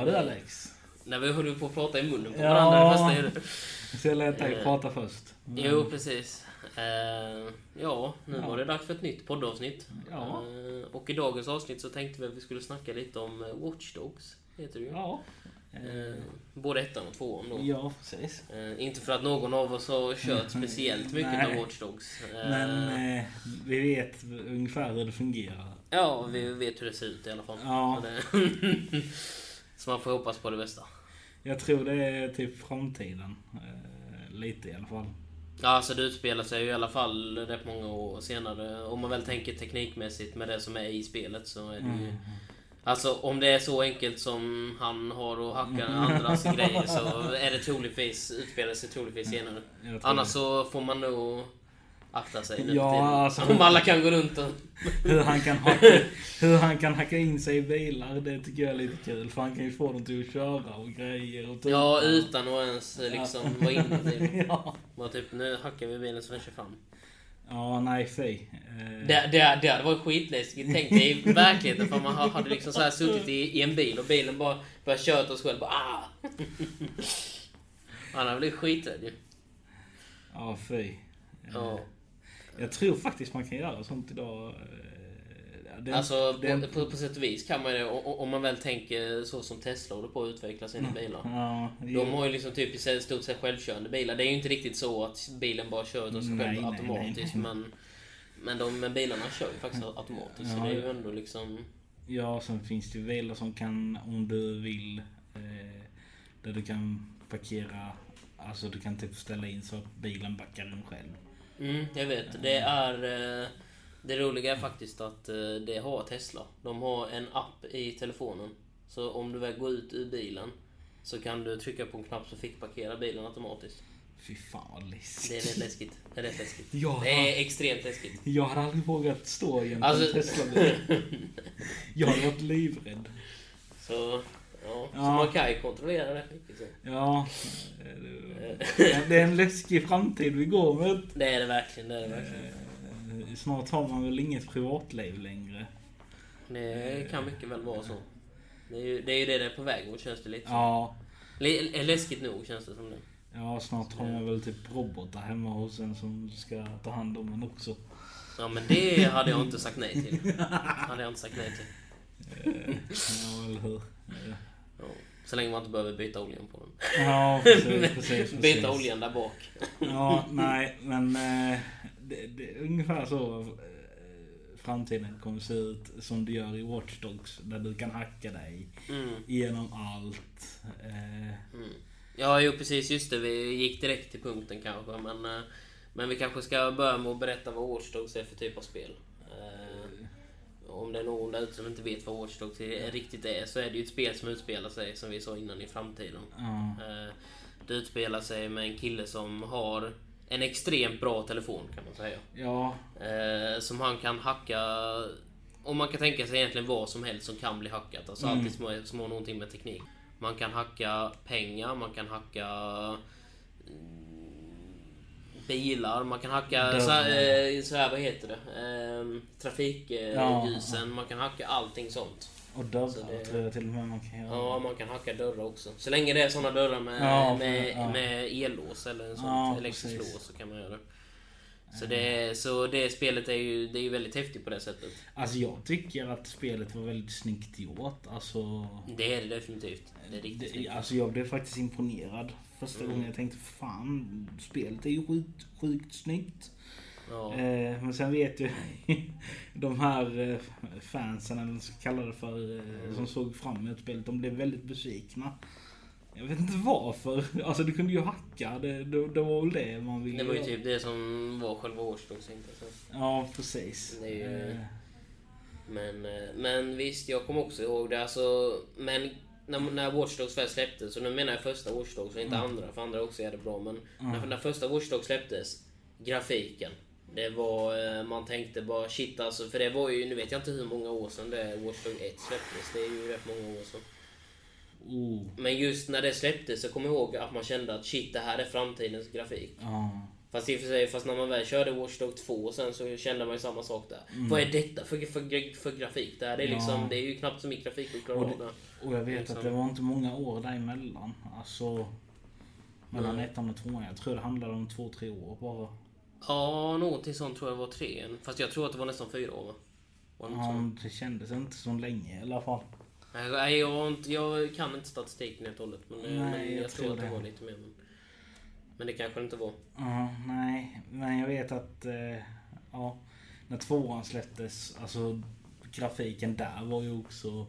Ja du Alex. När vi höll på att prata i munnen på Ja. varandra. det första jag gjorde. Så jag lät dig Eh, prata först. Men- Jo, precis. Eh, ja, nu Ja. var det dags för ett nytt poddavsnitt. Ja. Eh, och i dagens avsnitt så tänkte vi att vi skulle snacka lite om Watch Dogs. Heter det ju. Ja. Eh, både ettan och tvåan då. Ja, precis. Inte för att någon av oss har kört speciellt mycket Nej. med Watch Dogs. Men vi vet ungefär hur det fungerar. Ja, vi vet hur det ser ut i alla fall. Ja. Så, man får hoppas på det bästa. Jag tror det är typ framtiden. Eh, lite i alla fall. Ja, alltså det utspelar sig ju i alla fall rätt många år senare. Om man väl tänker teknikmässigt med det som är i spelet så är det ju... Mm. Alltså om det är så enkelt som han har att hacka andras grejer så är det troligtvis, utspelar sig troligtvis senare. Annars det. så får man nog akta sig nu Ja, tiden. alltså- Om alla kan gå runt och... Hur han, kan hacka, hur han kan hacka in sig i bilar, det tycker jag är lite kul. För han kan ju få dem till att köra och grejer och tuta. Ja, utan att ens liksom vara inne det. ja. Bara typ, nu hackar vi bilen så den kör fram. ja, nej fy. Eh, Det, det, det hade varit skitläskigt. Tänk dig i verkligheten för man hade liksom så här suttit i, i en bil och bilen bara började köra åt oss själv. Bara, ah! Han hade blivit skiträdd ju. Ja, fy. Eh, Ja. Jag tror faktiskt man kan göra sånt idag. Eh, det- Alltså det- på, på, sätt och vis kan man det. Om man väl tänker så som Tesla håller på att utveckla sina bilar. Ja, De har ju liksom typ i stort sett självkörande bilar. Det är ju inte riktigt så att bilen bara kör av sig Nej, själv nej, automatiskt. nej. Men, men de men bilarna kör ju faktiskt automatiskt. Så Ja. det är ju ändå liksom... Ja, sen finns det ju bilar som kan, om du vill, eh, där du kan parkera, alltså du kan typ ställa in så att bilen backar den själv. Mm, jag vet. Det är... eh, Det roliga är faktiskt att eh, det har Tesla. De har en app i telefonen. Så om du väl går ut ur bilen så kan du trycka på en knapp så fick-parkera bilen automatiskt. Fy fan vad Det är läskigt. rätt läskigt. Det är rätt läskigt. Ja. Det är extremt läskigt. Jag hade aldrig vågat stå en Alltså- Tesla Jag hade varit livrädd. Så, ja. så Ja. man kan ju kontrollera det. Så. Ja, eh, det- det är en läskig framtid vi går mot. Det är det verkligen. Det är det verkligen. Eh, Snart har man väl inget privatliv längre. Det kan mycket väl vara så. Det är ju det är ju det det är på väg mot känns det lite. Ja, L- läskigt nog känns det som det. ja snart har man väl typ robotar hemma hos en som ska ta hand om en också. Ja men det hade jag inte sagt nej till. hade jag inte sagt nej till. Eh, Ja, eller hur? Eh, Ja. Så länge man inte behöver byta oljan på den. Ja, precis, precis, precis. Byta oljan där bak. Ja, nej, men eh, det, det är ungefär så eh, framtiden kommer se ut som det gör i Watch Dogs. Där du kan hacka dig Mm. igenom allt. Eh, Mm. Ja, jo precis. Just det. Vi gick direkt till punkten kanske. Men, men vi kanske ska börja med att berätta vad Watch Dogs är för typ av spel. Om det är någon där ute som inte vet vad Watch Dogs riktigt är så är det ju ett spel som utspelar sig, som vi sa innan, i framtiden. Eh, Det utspelar sig med en kille som har en extremt bra telefon kan man säga. ja, Eh, som han kan hacka... Och man kan tänka sig egentligen vad som helst som kan bli hackat. Alltså Mm. alltid små, små någonting med teknik. Man kan hacka pengar, man kan hacka mm, bilar, man kan hacka så här, eh, så här, vad heter det? Eh, trafikljusen, Ja. man kan hacka allting sånt. och dörrar det- tror jag till och med man kan göra. Ja, man kan hacka dörrar också. Så länge det är såna dörrar med, Ja, med, ja. med ellås eller en sån Ja, elektrisk lås så kan man göra det. Så det, så det spelet är ju, det är ju väldigt häftigt på det sättet. Alltså jag tycker att spelet var väldigt snyggt gjort. Alltså, Det är det definitivt. Det är riktigt det, snyggt. alltså jag blev faktiskt imponerad. Första Mm. gången jag tänkte fan, spelet är ju sjukt, sjukt snyggt. Ja. Eh, men sen vet ju de här eh, fansen, eller vad man ska kalla det för, eh, som såg fram emot spelet, de blev väldigt besvikna. Jag vet inte varför. Alltså du kunde ju hacka, det, det, det var väl det man ville Det var ju göra. typ det som var själva så. Ja, precis. Det är ju- Eh, Men, eh, men visst, jag kommer också ihåg det. Alltså, men när, när Watch Dogs väl släpptes, och nu menar jag första Watch Dogs och inte andra, för andra också är det bra. Men när, när första Watch Dogs släpptes, grafiken. Det var, eh, man tänkte bara shit alltså, för det var ju, nu vet jag inte hur många år sedan det är Watch Dogs 1 släpptes. Det är ju rätt många år sedan. Oh, Men just när det släpptes så kommer jag ihåg att man kände att shit, det här är framtidens grafik. ja. Fast i och för sig, fast när man väl körde Watch Dogs 2 sen så kände man ju samma sak där. Mm. Vad är detta för, för, för grafik där? Det är, Ja. liksom, det är ju knappt så mycket grafik att klara Och det. Och jag vet Liksom. att det var inte många år däremellan. Alltså... Mellan Nej. ettan och tvåan. Jag tror det handlade om två, tre år bara. Ja, någonting sånt tror jag var trean. Fast jag tror att det var nästan fyra år det? Ja, det kändes inte så länge i alla fall. Nej, jag, inte, jag kan inte statistiken helt och hållet. Men, Nej, men jag, jag tror tror att det det. var lite mer. Men, men det kanske det inte var. Ja, nej. Men jag vet att... Eh, ja, när tvåan släpptes, alltså grafiken där var ju också...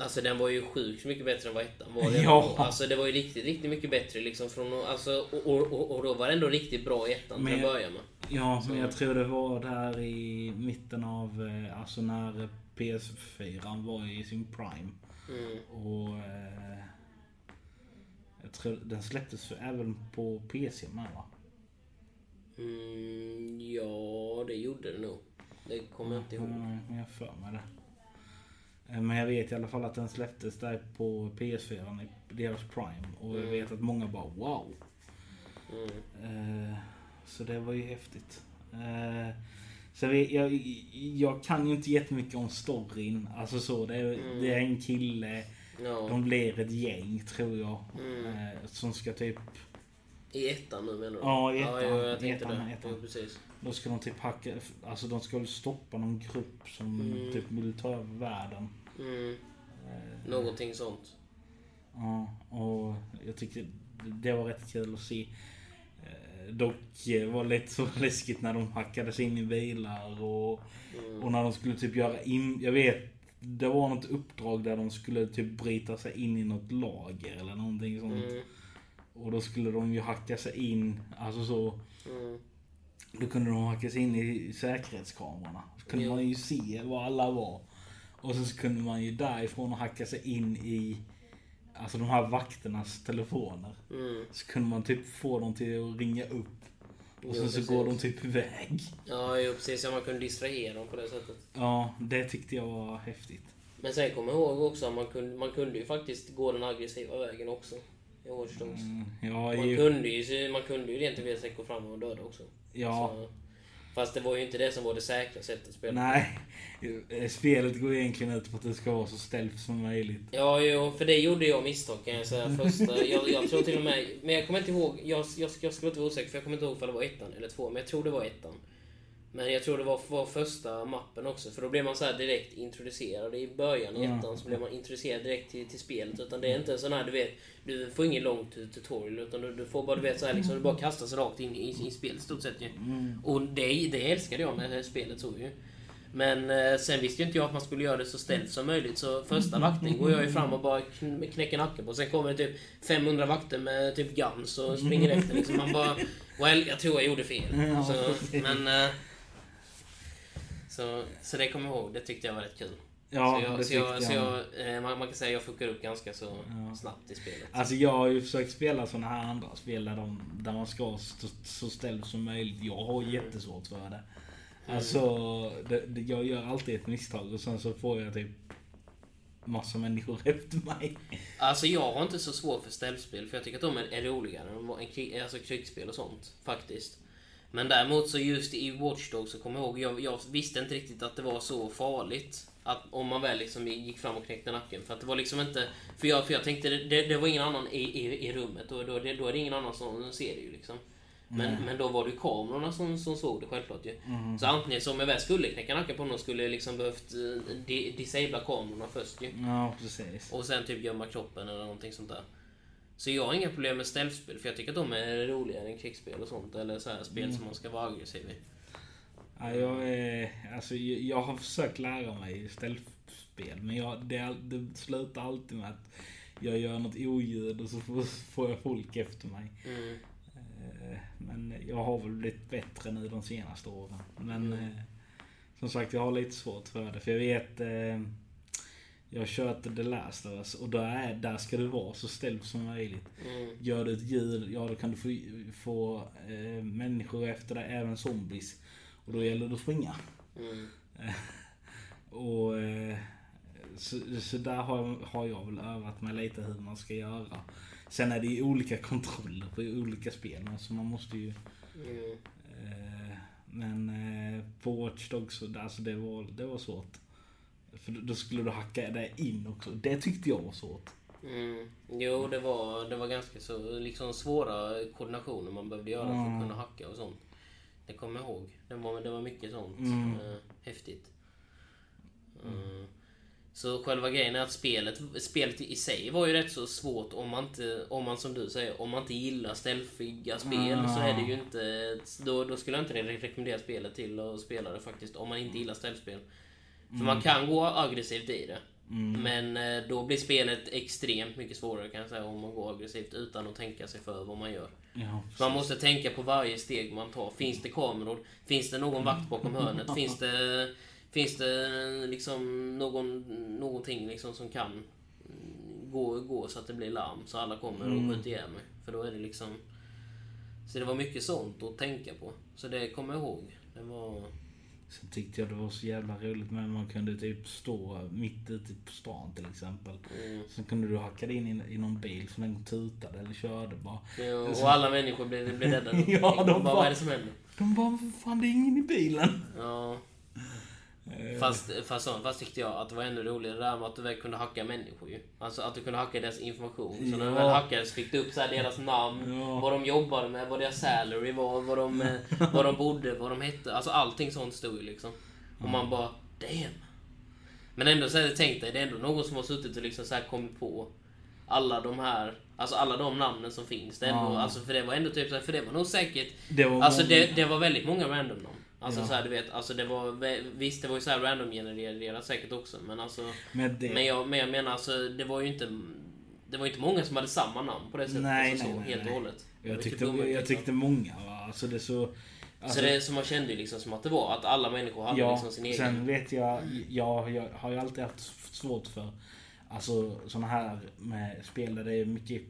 Alltså den var ju sjukt mycket bättre än vad ettan var. Det Ja. alltså det var ju riktigt, riktigt mycket bättre liksom från... Alltså, och, och, och, och då var det ändå riktigt bra i ettan till att börja med. Ja, Så- men jag tror det var där i mitten av... Eh, alltså när PS4 var i sin prime. Mm. Och... Eh, jag tror den släpptes för, även på PC med va? Mm, ja, det gjorde det nog. Det kommer jag inte ihåg. Mm, jag för mig det. Eh, Men jag vet i alla fall att den släpptes där på PS4 i deras prime. Och jag Mm. vet att många bara wow. Mm. Eh, Så det var ju häftigt. Eh, Så jag, vet- jag, jag kan ju inte jättemycket om storyn. Alltså så. Det är, Mm. det är en kille. Ja. De blir ett gäng tror jag. Mm. Som ska typ... I ettan nu menar du? Ja, i ettan. Ja, jag tänkte Ettan, det. ettan. Jo, precis. Då ska de typ hacka... Alltså de ska väl stoppa någon grupp som Mm. typ vill ta över världen. Mm. Eh, Någonting sånt. Ja, och jag tyckte det var rätt kul att se. Eh, Dock var det lite så läskigt när de hackade sig in i bilar och, Mm. och när de skulle typ göra in... Jag vet, det var något uppdrag där de skulle typ bryta sig in i något lager eller någonting sånt. Mm. Och då skulle de ju hacka sig in, alltså så. Mm. Då kunde de hacka sig in i säkerhetskamerorna. Så kunde Jo. man ju se var alla var. Och så kunde man ju därifrån hacka sig in i Alltså de här vakternas telefoner. Mm. Så kunde man typ få dem till att ringa upp. Och Jo, sen så precis. går de typ iväg. Ja, jo, precis. Ja, man kunde distrahera dem på det sättet. Ja, det tyckte jag var häftigt. Men sen kommer jag ihåg också att man kunde, man kunde ju faktiskt gå den aggressiva vägen också. Watch Dogs. Mm, ja, Man ju, kunde ju, man kunde ju rent teoretiskt gå fram och döda också. ja. Så, fast det var ju inte det som var det säkra sättet att spela. Nej. Eh, Spelet går egentligen ut på att det ska vara så stealth som möjligt. Ja, jo, för det gjorde jag misstag kan jag säga. Första, jag, jag tror till och med... Men jag kommer inte ihåg. Jag, jag, jag skulle inte vara osäker för jag kommer inte ihåg om det var ettan eller två. Men jag tror det var ettan. Men jag tror det var, var första mappen också. För då blev man så här direkt introducerad. I början i Mm. ettan så blev man introducerad direkt till, till spelet. Utan det är inte en sån här, du vet... Du får ingen lång tu- tutorial. Utan du, du får bara, du vet, så här, liksom, du bara kastas rakt in i, i spelet stort sett ju. Mm. Och det, det älskade jag med spelet så ju. Men eh, sen visste ju inte jag att man skulle göra det så ställt som möjligt. Så första vakten går jag ju fram och bara kn- knäcker nacken på. Sen kommer det typ 500 vakter med typ guns och springer efter liksom. Man bara... Well, jag tror jag gjorde fel. Så, men... så, så det kommer jag ihåg. Det tyckte jag var rätt kul. Ja, så jag, det så jag, jag. så jag, eh, man, man kan säga att jag fuckar upp ganska så Ja. snabbt i spelet. Alltså jag har ju försökt spela såna här andra spel där, de, där man ska vara så, ställd som möjligt. Jag har jättesvårt för det. Alltså, det, det, jag gör alltid ett misstag och sen så får jag typ massa människor efter mig. Alltså jag har inte så svårt för ställspel för jag tycker att de är, roligare än alltså krigsspel och sånt. Faktiskt. Men däremot så just i Watch Dogs så kommer jag ihåg, jag, jag visste inte riktigt att det var så farligt. Att om man väl liksom gick fram och knäckte nacken. För att det var liksom inte... För jag, för jag tänkte det, det, var ingen annan i, i, i rummet och då, det, då är det ingen annan som ser det ju liksom. Men, Nej. men då var det ju kamerorna som, som såg det självklart ju. Mm. Så antingen som jag väl skulle knäcka nacken på någon skulle jag liksom behövt eh, di- disabla kamerorna först ju. Ja, precis. Och sen typ gömma kroppen eller någonting sånt där. Så jag har inga problem med stealthspel för jag tycker att de är roligare än krigsspel och sånt. Eller så här spel Mm. som man ska vara aggressiv i. Ja, jag, är, alltså, jag, har försökt lära mig ställspel men jag, det, det slutar alltid med att jag gör något oljud och så får, jag folk efter mig. Mm. Eh, Men jag har väl blivit bättre nu de senaste åren. Men Mm. eh, som sagt, jag har lite svårt för det. För jag vet... Jag kört The Last of Us och där, är, där ska du vara så ställd som möjligt. Mm. Gör du ett ljud, ja då kan du få, få eh, människor efter dig, även zombies. Och då gäller det att springa. Mm. Och eh, så, så där har, har jag väl övat mig lite hur man ska göra. Sen är det ju olika kontroller på olika spel. Så man måste ju... Mm. Eh, men eh, på Watch Dogs, så- alltså det var, det var svårt. För då skulle du hacka det in också. Det tyckte jag var svårt. Mm. Jo, det var, det var ganska så liksom svåra koordinationer man behövde göra för Mm. att kunna hacka och sånt. Det kommer jag ihåg. Det var, det var mycket sånt Mm. eh, häftigt. Mm. Så själva grejen är att spelet, spelet i sig var ju rätt så svårt om man inte, om man som du säger, om man inte gillar stealthiga spel så är det ju inte, då, då skulle jag inte re- rekommendera spelet till att spela det faktiskt, om man inte gillar För man kan gå aggressivt i det. Men eh, då blir spelet extremt mycket svårare kan jag säga om man går aggressivt utan att tänka sig för vad man gör. Ja, man måste tänka på varje steg man tar. Finns det kameror? Finns det någon vakt bakom hörnet? Finns det, finns det liksom någon, någonting liksom som kan mm, gå, gå så att det blir larm så alla kommer och skjuter ihjäl mig? För då är det liksom... Så det var mycket sånt att tänka på. Så det kommer jag ihåg. Det var... Sen tyckte jag det var så jävla roligt med man kunde typ stå mitt ute på stan till exempel. Mm. Sen kunde du hacka dig in i, i någon bil som den tutade eller körde bara. Ja, och alla människor blev, blev rädda. Ja, de bara, var- vad är det som händer? De bara, "Vad fan det är ingen i bilen. Ja. Eh, Fast, fast, så- fast tyckte jag att det var ännu roligare där med att du väl kunde hacka människor ju. Alltså att du kunde hacka deras information. Så när du väl hackades fick du upp så deras namn, Ja. vad de jobbade med, vad deras salary var, vad de, eh, vad de bodde, vad de hette. Alltså allting sånt stod ju liksom. Och man bara, damn. Men ändå så här, tänk dig, det är ändå någon som har suttit och liksom så här kommit på alla de här, alltså alla de namnen som finns. Det ändå, Ja. alltså för det var ändå typ så för det var nog säkert det var Alltså många- det, det var väldigt många random namn. Alltså Ja. så här, du vet, alltså det var, visst det var ju så här random genererat säkert också men alltså med det. men jag, men jag menar alltså det var ju inte Det var inte många som hade samma namn på det sättet. Nej, alltså, nej, så, nej, helt nej. och hållet. Jag, var tyckte, typ omöjligt, jag liksom. tyckte många va. Alltså det är så... Alltså, Så det som man kände liksom som att det var att alla människor hade ja, liksom sin egen. sen vet jag, jag, jag har ju alltid haft svårt för Alltså såna här med spel där det är mycket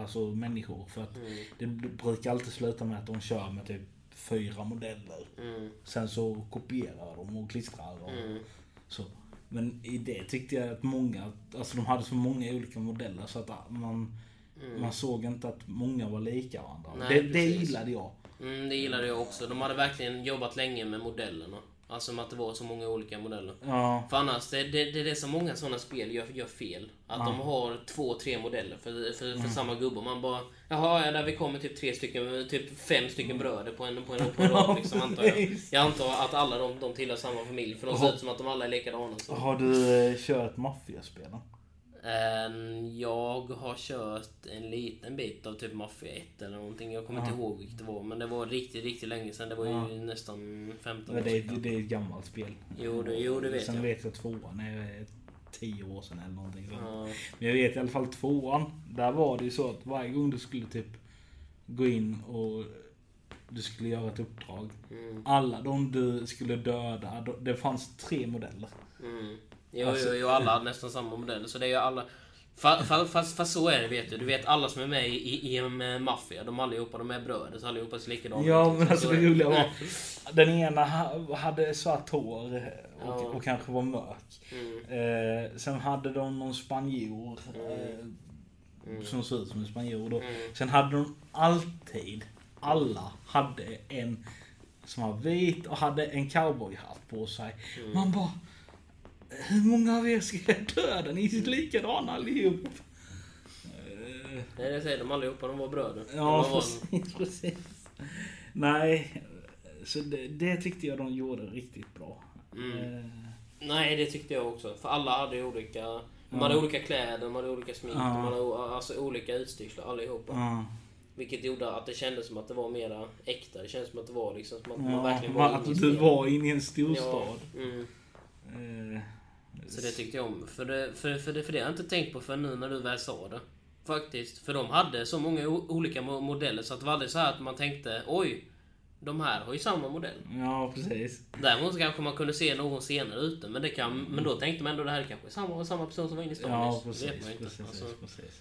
alltså, människor. För att Mm. det brukar alltid sluta med att de kör med typ fyra modeller. Mm, Sen så kopierar de och klistrar och mm, så. Men i det tyckte jag att många, alltså de hade så många olika modeller så att man, mm. man såg inte att många var lika varandra. Nej, det, det gillade jag. Mm, det gillade jag också. De hade verkligen jobbat länge med modellerna. Alltså med att det var så många olika modeller. Ja, För annars, det, det, det är det som många sådana spel gör, gör fel. Att Ja. de har två, tre modeller för, för, Mm. för samma gubbe. Man bara, jaha, ja, där vi kommer typ tre stycken, typ fem stycken bröder på en, på en, på en rad liksom, antar jag. Jag antar att alla de, de tillhör samma familj, för de ser ut som att de alla är likadana. Så. Har du eh, kört maffiaspelen? Ehm, jag har kört en liten bit av typ Mafia 1 eller någonting. Jag kommer Ja. inte ihåg vilket det var, men det var riktigt, riktigt länge sedan. Det var ju Ja. nästan 15 Men år det, sedan. det är ett gammalt spel. Jo, det- jo, det vet Sen jag. vet jag tvåan är tio år sedan eller någonting. Ja. Men jag vet i alla fall tvåan. Där var det ju så att varje gång du skulle typ gå in och du skulle göra ett uppdrag. Mm. Alla de du skulle döda, det fanns tre modeller. Mm. Jo, Alltså- jo, jo, alla hade nästan samma modell. Så det är ju alla... Fa- fa- Fast, fast så är det vet du. Du vet alla som är med i, i, en eh, maffia, de allihopa, de är bröder. Så allihopa ser likadana Ja men alltså Så det roliga var, den ena ha- hade svart hår och, Ja. och kanske var mörk. Mm. Eh, sen hade de någon spanjor. Eh, Mm. Som såg ut som en spanjor då. Mm. Sen hade de alltid, alla hade en som var vit och hade en cowboyhatt på sig. Mm. Man bara, hur många av er ska jag döda? Ni är likadana allihop. Nej, det säger de allihopa, de var bröder. Ja, var- precis, precis. Nej, så det, det tyckte jag de gjorde riktigt bra. Mm. Eh, Nej, det tyckte jag också. För alla hade olika... Ja. hade olika kläder, de hade olika smink, Ja. de hade alltså, olika utstyrslar allihopa. ja. Vilket gjorde att det kändes som att det var mera äkta. Det kändes som att det var liksom som att man verkligen man- var att du var inne i en storstad. Ja, mm. Eh, Så det tyckte jag om. För det, för, för, det, för det har jag inte tänkt på för nu när du väl sa det. Faktiskt. För de hade så många olika mo- modeller så att det var aldrig så här att man tänkte oj, de här har ju samma modell. Ja, precis. Däremot kanske man kunde se någon senare ute, men, det kan, men då tänkte man ändå det här kanske är samma, samma person som var inne i stan Ja, nyss. precis. Det vet man inte. precis, Alltså, precis.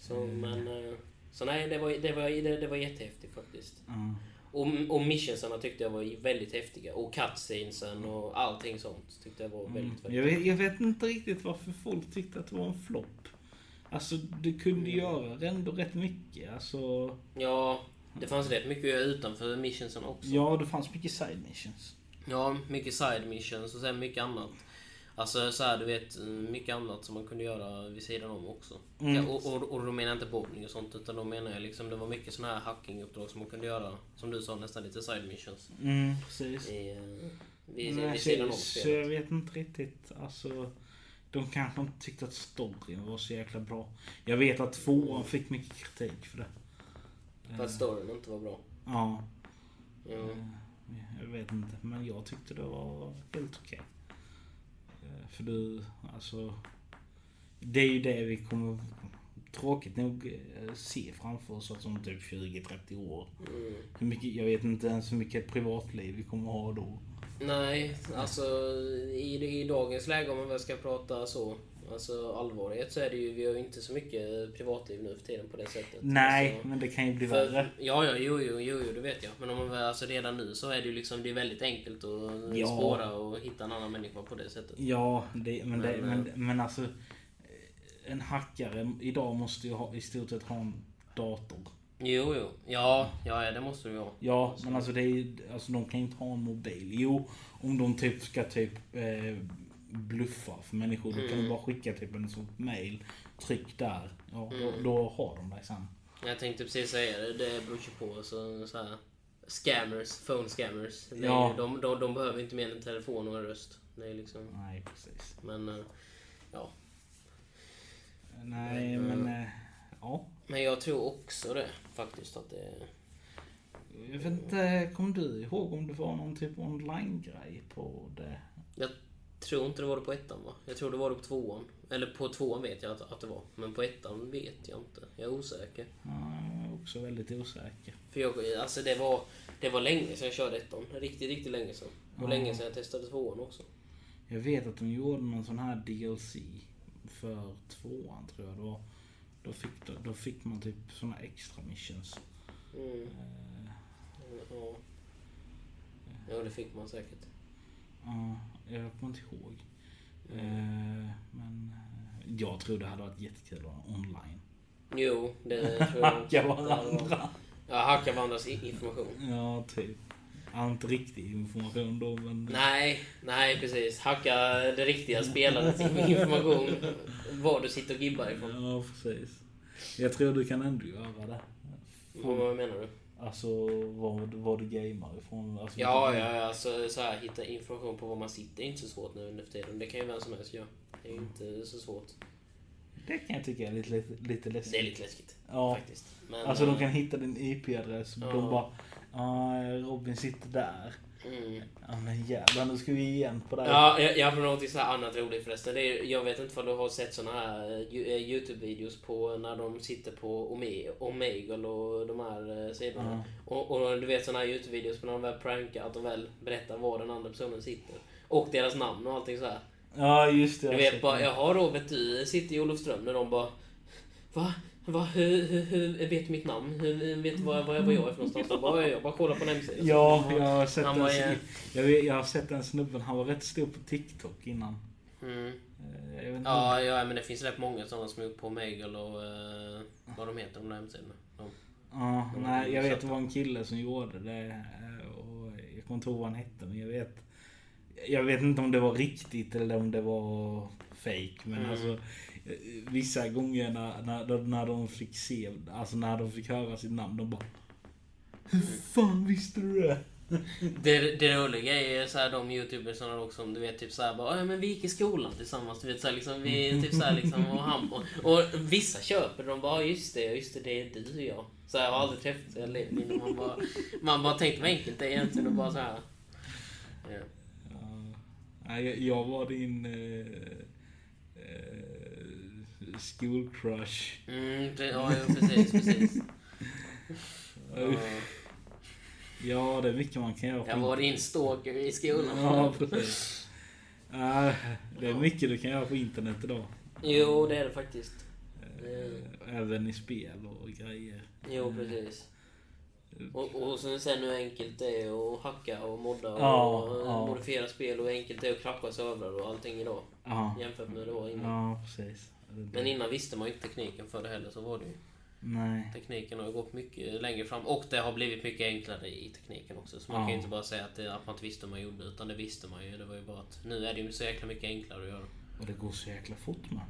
så, men, eh, så nej, det var, det, var, det, det var jättehäftigt faktiskt. Ja. Och, och missionsarna tyckte jag var väldigt häftiga. Och cutscenesen och allting sånt tyckte jag var väldigt, väldigt Jag, vet, jag vet inte riktigt varför folk tyckte att det var en flopp. Alltså du kunde göra ändå rätt mycket. Alltså, Ja, det fanns rätt mycket att göra utanför missionsen också. ja, det fanns mycket side missions. Ja, mycket side missions och sen mycket annat. Alltså så här, du vet, mycket annat som man kunde göra vid sidan om också. Mm. Och, och, och då menar jag inte bowling och sånt, utan då menar jag liksom det var mycket såna här hackinguppdrag som man kunde göra, som du sa, nästan lite side missions. Mm, precis. I, eh, vid, Nej, vid sidan om spelet. jag vet inte riktigt. Alltså, de kanske inte tyckte att storyn var så jäkla bra. Jag vet att tvåan fick mycket kritik för det. För att storyn inte var bra. Ja, Ja. eh, jag vet inte. Men jag tyckte det var helt okej. För du, alltså. Det är ju det vi kommer tråkigt nog eh, se framför oss alltså om typ 20-30 år. Mm. Hur mycket, jag vet inte ens hur mycket privatliv vi kommer ha då. Nej, alltså i, i dagens läge om man väl ska prata så, alltså allvarlighet så är det ju, vi har ju inte så mycket privatliv nu för tiden på det sättet. Nej, alltså, men det kan ju bli För, värre. ja, ja, jo, jo, jo, jo, det vet jag. Men om man alltså redan nu så är det ju liksom, det är väldigt enkelt att Ja. spåra och hitta en annan människa på det sättet. Ja, det, men, det, Men, men, men alltså. En hackare idag måste ju ha, i stort sett ha en dator. Jo, jo. Ja, ja, det måste du ju ha. Ja, men alltså, det är, alltså de kan ju inte ha en mobil. Jo, om de typ ska typ eh, bluffa för människor. Då kan Mm. de bara skicka typ en sån mail. Tryck där. Ja, då, Mm. då har de det sen. Jag tänkte precis säga det, det beror ju på. Så, så här, scammers, phone scammers. Är Ja. de, de, de behöver inte mer än en telefon och en röst. Är liksom, Nej, precis. men, eh, ja. Nej, Mm. men... Eh, ja. Men jag tror också det faktiskt att det... Jag vet inte, kommer du ihåg om det var någon typ online-grej på det? Jag tror inte det var det på ettan va? Jag tror det var det på tvåan. Eller på tvåan vet jag att, att det var. Men på ettan vet jag inte. Jag är osäker. Ja, jag är också väldigt osäker. För jag, alltså det var, det var länge sedan jag körde ettan. Riktigt, riktigt länge sedan. Och Ja. länge sedan jag testade tvåan också. Jag vet att de gjorde någon sån här DLC för tvåan tror jag var. Då fick, då fick man typ såna extra missions. Mm. Eh, Ja. ja, det fick man säkert. Ja, jag kommer inte ihåg. Mm. Men eh, jag tror det hade varit jättekul att ha online. Jo, det tror jag. Hacka varandra. Ja, hacka varandras information. Ja, typ. Ja, inte riktig information då men... Nej, nej precis. Hacka det riktiga spelandets information. Var du sitter och gibbar ifrån. Ja, precis. Jag tror du kan ändå göra det. Vad menar du? Alltså vad, vad du gamar ifrån. Alltså, Ja, ja, ja. Alltså, så här, hitta information på var man sitter är inte så svårt nu under för tiden. Det kan ju vem som helst göra. Det är ju inte så svårt. Det kan jag tycka är lite, lite, lite läskigt. Det är lite läskigt Ja. faktiskt. Men, Alltså de eh, kan hitta din IP-adress. Ja. De bara... Ja, Robin sitter där. Mm. Ja men jävlar nu ska vi igen på det här. Ja, jag, jag har något så här annat roligt förresten. Det är, jag vet inte om du har sett såna här eh, eh, Youtube-videos på när de sitter på Ome- Omegle och de här eh, sidorna. Och, och du vet såna här Youtube-videos på när de väl prankar, att de väl berättar var den andra personen sitter. Och deras namn och allting så här. Ja just det. Du jag har vet bara, jaha Robert, du sitter i Olofström när de bara Va? Va? Hur, hur, hur vet du mitt namn? Hur, vet du var, jag, var jag är för någonstans? Jag bara, jag bara kollar på en hemsida. Ja, jag har sett var ju- Jag, vet- jag har sett den snubben. Han var rätt stor på TikTok innan. Mm. Eh, Jag vet inte. Ja, ja, men det finns rätt många sådana som är uppe på Megal och eh, vad de heter, de där hemsidorna. De, Ja, de nej, jag vet det var en kille som gjorde det. eh, Och jag kommer inte ihåg vad han hette, men jag vet. Jag vet inte om det var riktigt eller om det var fake Men Mm. alltså vissa gånger när, när, när de fick se, alltså när de fick höra sitt namn, de bara Hur fan visste du det? det, det roliga är ju så här, de youtubers som också, du vet, typ såhär bara ja men vi gick i skolan tillsammans, du vet såhär liksom, vi typ såhär liksom, och han och, och vissa köper de bara, just det, just det, det är du och jag. Så här, jag har aldrig träffat levt innan man bara, man bara tänkte vad enkelt det är egentligen och bara så här. Ja. Ja, jag, jag var din eh, eh, school crush. Mm, det, ja, precis, precis. Ja, Ja, det är mycket man kan göra. jag var din stalker i skolan. Ja, precis. Ja, det är mycket du kan göra på internet idag. Jo, det är det faktiskt. Eh, Även i spel och grejer. Jo, precis. Och, och sen, sen hur enkelt det är att hacka och modda och Ja, ja. modifiera spel och hur enkelt det är att krascha servrar och allting idag. Ja, Jämfört med det var innan. ja precis. Men innan visste man ju inte tekniken för det heller, så var det ju. Nej. Tekniken har ju gått mycket längre fram och det har blivit mycket enklare i tekniken också. Så man Ja. kan ju inte bara säga att, det, att man inte visste hur man gjorde, utan det visste man ju. Det var ju bara att nu är det ju så jäkla mycket enklare att göra. Och det går så jäkla fort man.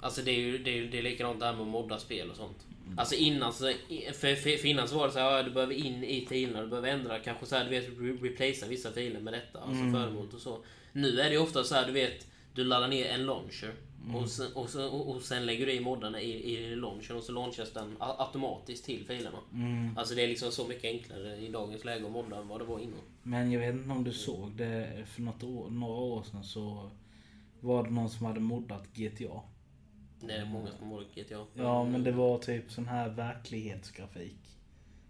Alltså det är ju det är, det är likadant där med att modda spel och sånt. Alltså innan så, för, för, för innan så var det så här, ja, du behöver in i filerna, du behöver ändra kanske så här, du vet, re- replacea vissa filer med detta, alltså Mm. föremålet och så. Nu är det ju ofta så här, du vet, du laddar ner en launcher och, sen, och, så, och, sen lägger du i moddarna i, i launchern och så launchas den automatiskt till filerna. Mm. Alltså det är liksom så mycket enklare i dagens läge att modda än vad det var innan. Men jag vet inte om du såg det för något år, några år sedan så var det någon som hade moddat GTA. Det är många som har moddat GTA. Ja men det var typ sån här verklighetsgrafik.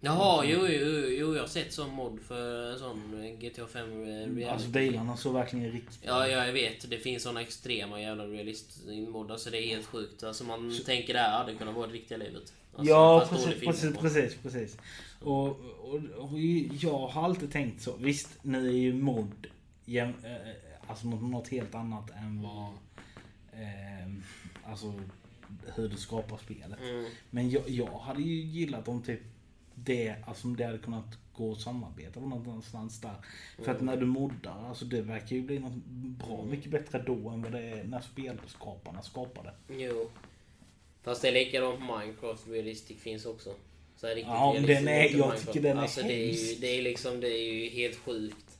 Jaha, jo, jo, jo, jag har sett sån mod för en sån GTA 5 reality. Alltså bilarna såg verkligen riktigt Ja, ja, jag vet. Det finns såna extrema jävla realist-moddar så det är helt sjukt. Alltså man tänker det här hade kunnat vara det riktiga livet. Alltså, ja precis, precis, precis, precis. Och, och, och jag har alltid tänkt så. Visst, nu är ju mod jäm, eh, alltså något, något helt annat än vad eh, alltså hur du skapar spelet. Mm. Men jag, jag hade ju gillat om typ det, alltså om det hade kunnat gå att samarbeta på någonstans där. För att när du moddar, alltså det verkar ju bli något bra mycket bättre då än vad det är när spelskaparna skapade. Jo. Fast det är likadant på Minecraft. Realistic finns också. Så riktigt Ja, men den är- jag Minecraft. tycker den är alltså, det är, ju, det är liksom, det är ju helt sjukt.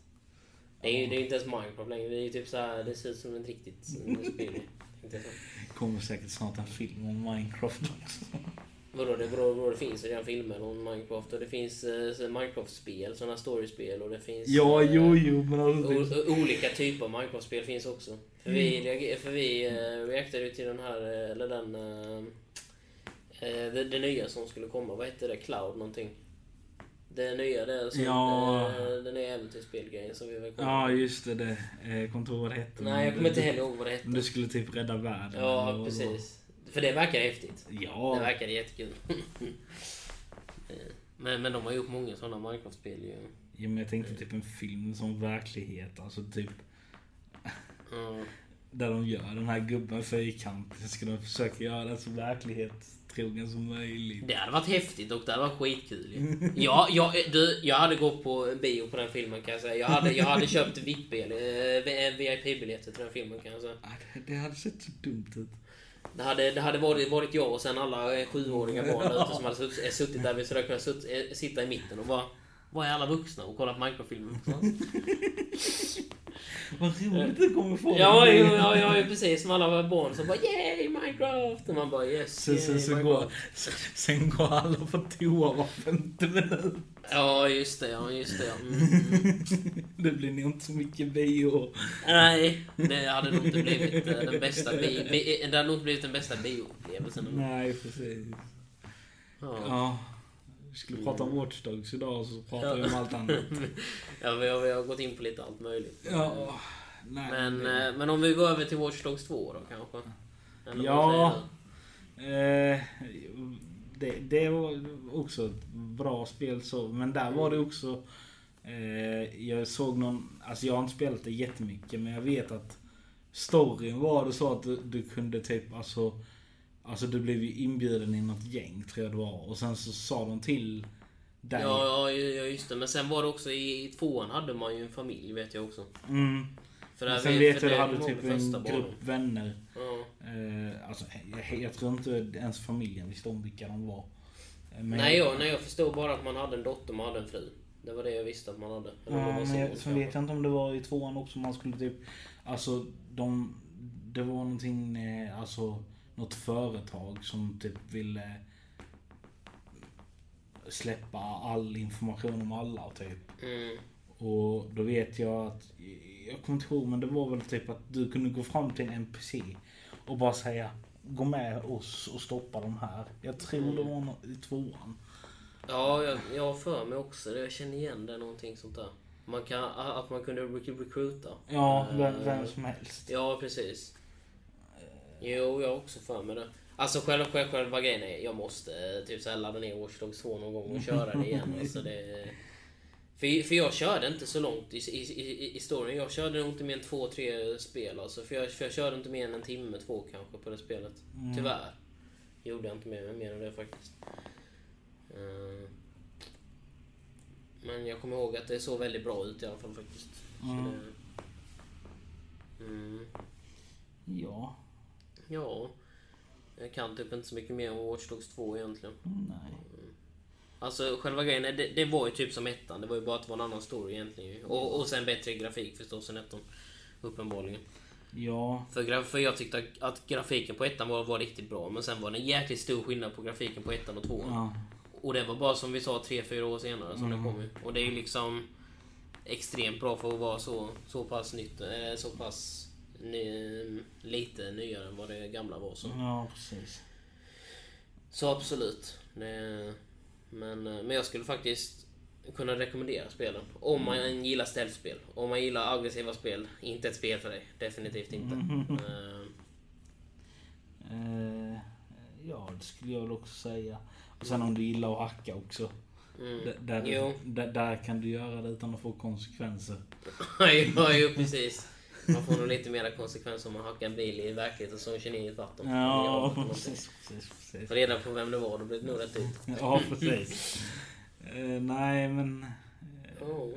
Det är ju det är inte ens Minecraft längre. Det är ju typ så här, det ser ut som ett riktigt spel. kommer säkert snart en film om Minecraft också. Vadå, det, vadå, vadå, det finns redan filmer om Minecraft och det finns eh, Minecraft-spel, sådana storyspel och det finns... Ja, eh, jo, jo, men alltså, olika typer av Minecraft-spel finns också. För vi, reager- för vi uh, reagerade ju till den här, eh, eller den... eh, eh, det, det nya som skulle komma, vad hette det? Cloud någonting? Det nya, det är alltså Ja. eh, den nya äventyrsspelgrejen som vi väl kommer Ja, just det. det. Eh, det hette. Nej, jag kommer inte heller ihåg vad det hette. Du skulle typ rädda världen. Ja, precis. För det verkar häftigt. var. Det Ja, verkar jättekul. Eh, men, men de har gjort många sådana Minecraft-spel ju. ja, men jag tänkte typ en film som verklighet. Alltså typ Ja. där de gör den här gubben fyrkantig. Så ska de försöka göra den så verklighetstrogen som möjligt. Det hade varit häftigt och det hade varit skitkul ju. ja, jag, du, jag hade gått på bio på den filmen kan jag säga. Jag hade, jag hade köpt VIP-biljetter till den filmen kan jag säga. Det, det hade sett så dumt ut. Det hade, det hade varit, varit jag och sen alla sjuåringar sjuåriga barn där ute som hade suttit, suttit där. Vi skulle kunna sitta i mitten och bara... Var är alla vuxna och kolla på Minecraft-filmer? Vad roligt det kommer få. Ja, ja, ja, ja, precis. Som alla barn som bara yay Minecraft! Och man bara yes, Sen, sen, yay, sen, Minecraft. går, sen går alla på toa var femte minut. Ja, just det. Ja, just det. Ja. Mm. Det blir nog inte så mycket bio. Nej, det hade nog inte blivit eh, den bästa bi- bi- Det hade nog inte blivit den bästa bioupplevelsen. Nej, precis. Ja. Ja. Vi skulle prata om Watch Dogs idag och så pratar vi om allt annat. Ja, vi har, vi har gått in på lite allt möjligt. Ja. Nej, Men, det- eh, men om vi går över till Watch Dogs 2 då kanske? Eller Ja. Eh, det, det var också ett bra spel så, men där var det också... Eh, jag såg någon, alltså jag har inte spelat det jättemycket men jag vet att storyn var det så att du, du kunde typ alltså... Alltså du blev ju inbjuden i något gäng tror jag det var och sen så sa de till dig. Ja, ja, ja, just det. Men sen var det också i, i tvåan hade man ju en familj vet jag också. Mm. För Men sen vet- jag du hade typ en barnen. grupp vänner. Ja. Eh, alltså jag, jag tror inte ens familjen visste om vilka de var. Men Nej, jag, nej, jag förstod bara att man hade en dotter, man hade en fru. Det var det jag visste att man hade. Eller Ja, men jag, sen vet jag inte om det var i tvåan också man skulle typ... Alltså de... Det var någonting, eh, alltså något företag som typ ville släppa all information om alla typ. Mm. Och då vet jag att, jag kommer inte ihåg men det var väl typ att du kunde gå fram till en NPC och bara säga Gå med oss och stoppa de här. Jag tror det var i tvåan. Ja, jag, jag har för mig också det. Jag känner igen det, någonting sånt där. Man kan, att man kunde rec- recruita. Ja, Eh, vem, vem som helst. Ja, precis. Jo, jag har också för mig det. Alltså själva, själva, själva grejen är jag måste eh, typ så här ladda ner Watch Dogs 2 någon gång och köra det igen. Alltså det, För, för jag körde inte så långt i, i, i, storyn. Jag körde nog inte mer än två, tre spel. Alltså, för, jag, för jag körde inte mer än en timme, två kanske på det spelet. Mm. Tyvärr. Gjorde jag inte mer, mer än det faktiskt. Eh, Men jag kommer ihåg att det såg väldigt bra ut i alla fall faktiskt. Mm. det, mm, Ja. Ja. Jag kan typ inte så mycket mer om Watch Dogs 2 egentligen. Nej. Alltså själva grejen, är- det, det var ju typ som ettan. Det var ju bara att det var en annan story egentligen. Och, och sen bättre grafik förstås än ettan. Uppenbarligen. Ja. För, för jag tyckte att- grafiken på ettan var, var riktigt bra. Men sen var det en jäkligt stor skillnad på grafiken på ettan och tvåan. Ja. Och det var bara som vi sa tre fyra år senare som Mm. det kom ju. Och det är ju liksom extremt bra för att vara så, så pass nytt, eh, så pass ny, lite nyare än vad det gamla var. Så, Ja, precis. så absolut. Det, men, men jag skulle faktiskt kunna rekommendera spelen. Om man gillar ställspel. Om man gillar aggressiva spel. Inte ett spel för dig. Definitivt inte. Eh, Eh, ja, det skulle jag väl också säga. Och sen om du gillar att hacka också. mm. Där, där, där kan du göra det utan att få konsekvenser. ja, jo, precis. Man får nog lite mer konsekvenser om man hackar en bil i verkligheten som kör ner i ett vatten. Ja, precis, precis, precis. Få reda på vem det var, då blir det nog rätt ut. Ja, precis. Eh, nej, men eh, Oh.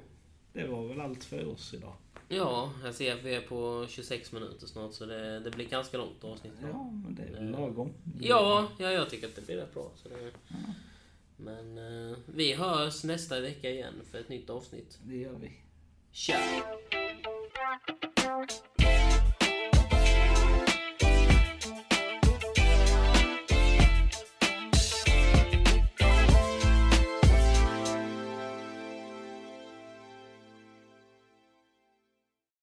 det var väl allt för oss idag. Ja, jag ser att vi är på 26 minuter snart så det, det blir ganska långt avsnitt. Ja, men det är väl lagom. Ja, ja, jag tycker att det blir rätt bra. Så det, Men eh, vi hörs nästa vecka igen för ett nytt avsnitt. Det gör vi. Tja!